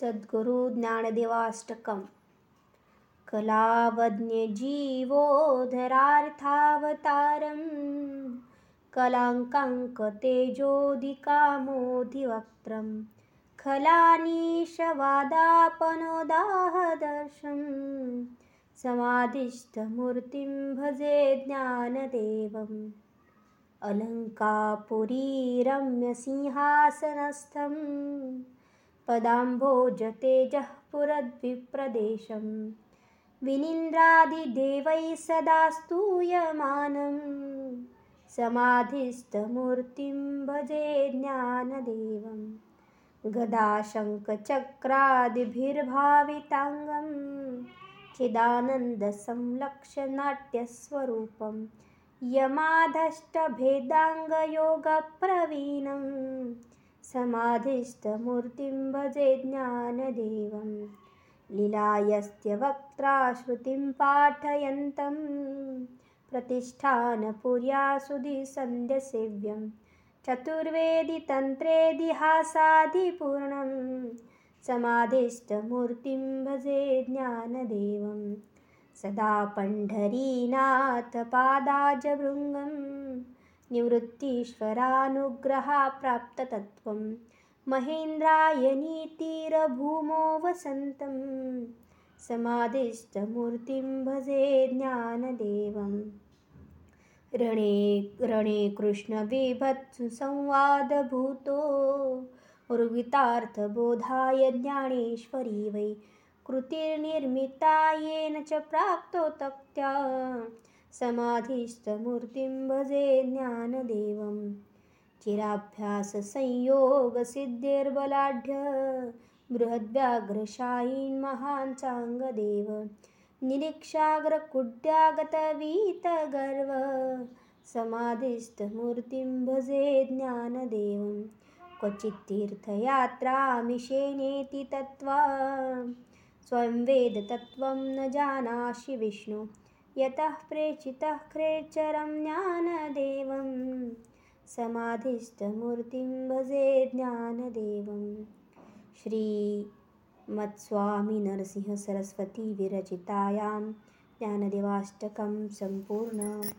सद्गुरुज्ञानदेवाष्टकं कलावज्ञजीवोधरार्थावतारं कलाङ्काङ्कतेजोदिकामोधिवक्त्रं खलानीशवादापनोदाहदर्शं समाधिस्थमूर्तिं भजे ज्ञानदेवम्। अलङ्कापुरीरम्यसिंहासनस्थम् पदाम्भोजतेजः पुरद्विप्रदेशं विनिन्द्रादिदेवैः सदा स्तूयमानं। समाधिस्थमूर्तिं भजे ज्ञानदेवं। गदाशङ्खचक्रादिभिर्भाविताङ्गं। चिदानन्दसंलक्ष्यनाट्यस्वरूपं यमाधष्टभेदाङ्गयोगप्रवीणम् समाधिस्थमूर्तिं भजे ज्ञानदेवं। लीलायस्त्यवक्त्रा श्रुतिं पाठयन्तं। प्रतिष्ठानपुर्यासुधिसन्ध्यसेव्यं चतुर्वेदितन्त्रेदिहासादिपूर्णं समाधिस्थमूर्तिं भजे ज्ञानदेवं। सदा पण्ढरीनाथपादाजभृङ्गम् निवृत्तीश्वरानुग्रहाप्राप्ततत्त्वं। महेन्द्रायनीतीरभूमो वसन्तं समाधिस्थमूर्तिं भजे ज्ञानदेवं ऋणे रणे कृष्णविभत्संवादभूतो ऋगितार्थबोधाय ज्ञानेश्वरी वै। कृतिर्निर्मिता येन च प्राप्तोतक्त्या समाधिस्थमूर्तिं भजे ज्ञानदेवं। चिराभ्याससंयोगसिद्धिर्बलाढ्य बृहद्व्याघ्रशायीन् महान् चाङ्गदेव। निरीक्षाग्रकुड्यागतवीतगर्व समाधिस्थमूर्तिं भजे ज्ञानदेवं। क्वचित्तीर्थयात्रामिषेनेति तत्त्वा स्वयं वेदतत्त्वं न जानासि विष्णु यतः प्रेषितः क्रेचरं ज्ञानदेवं। समाधिष्ठमूर्तिं भजे ज्ञानदेवं। श्रीमत्स्वामिनरसिंहसरस्वतीविरचितायां ज्ञानदेवाष्टकं सम्पूर्ण।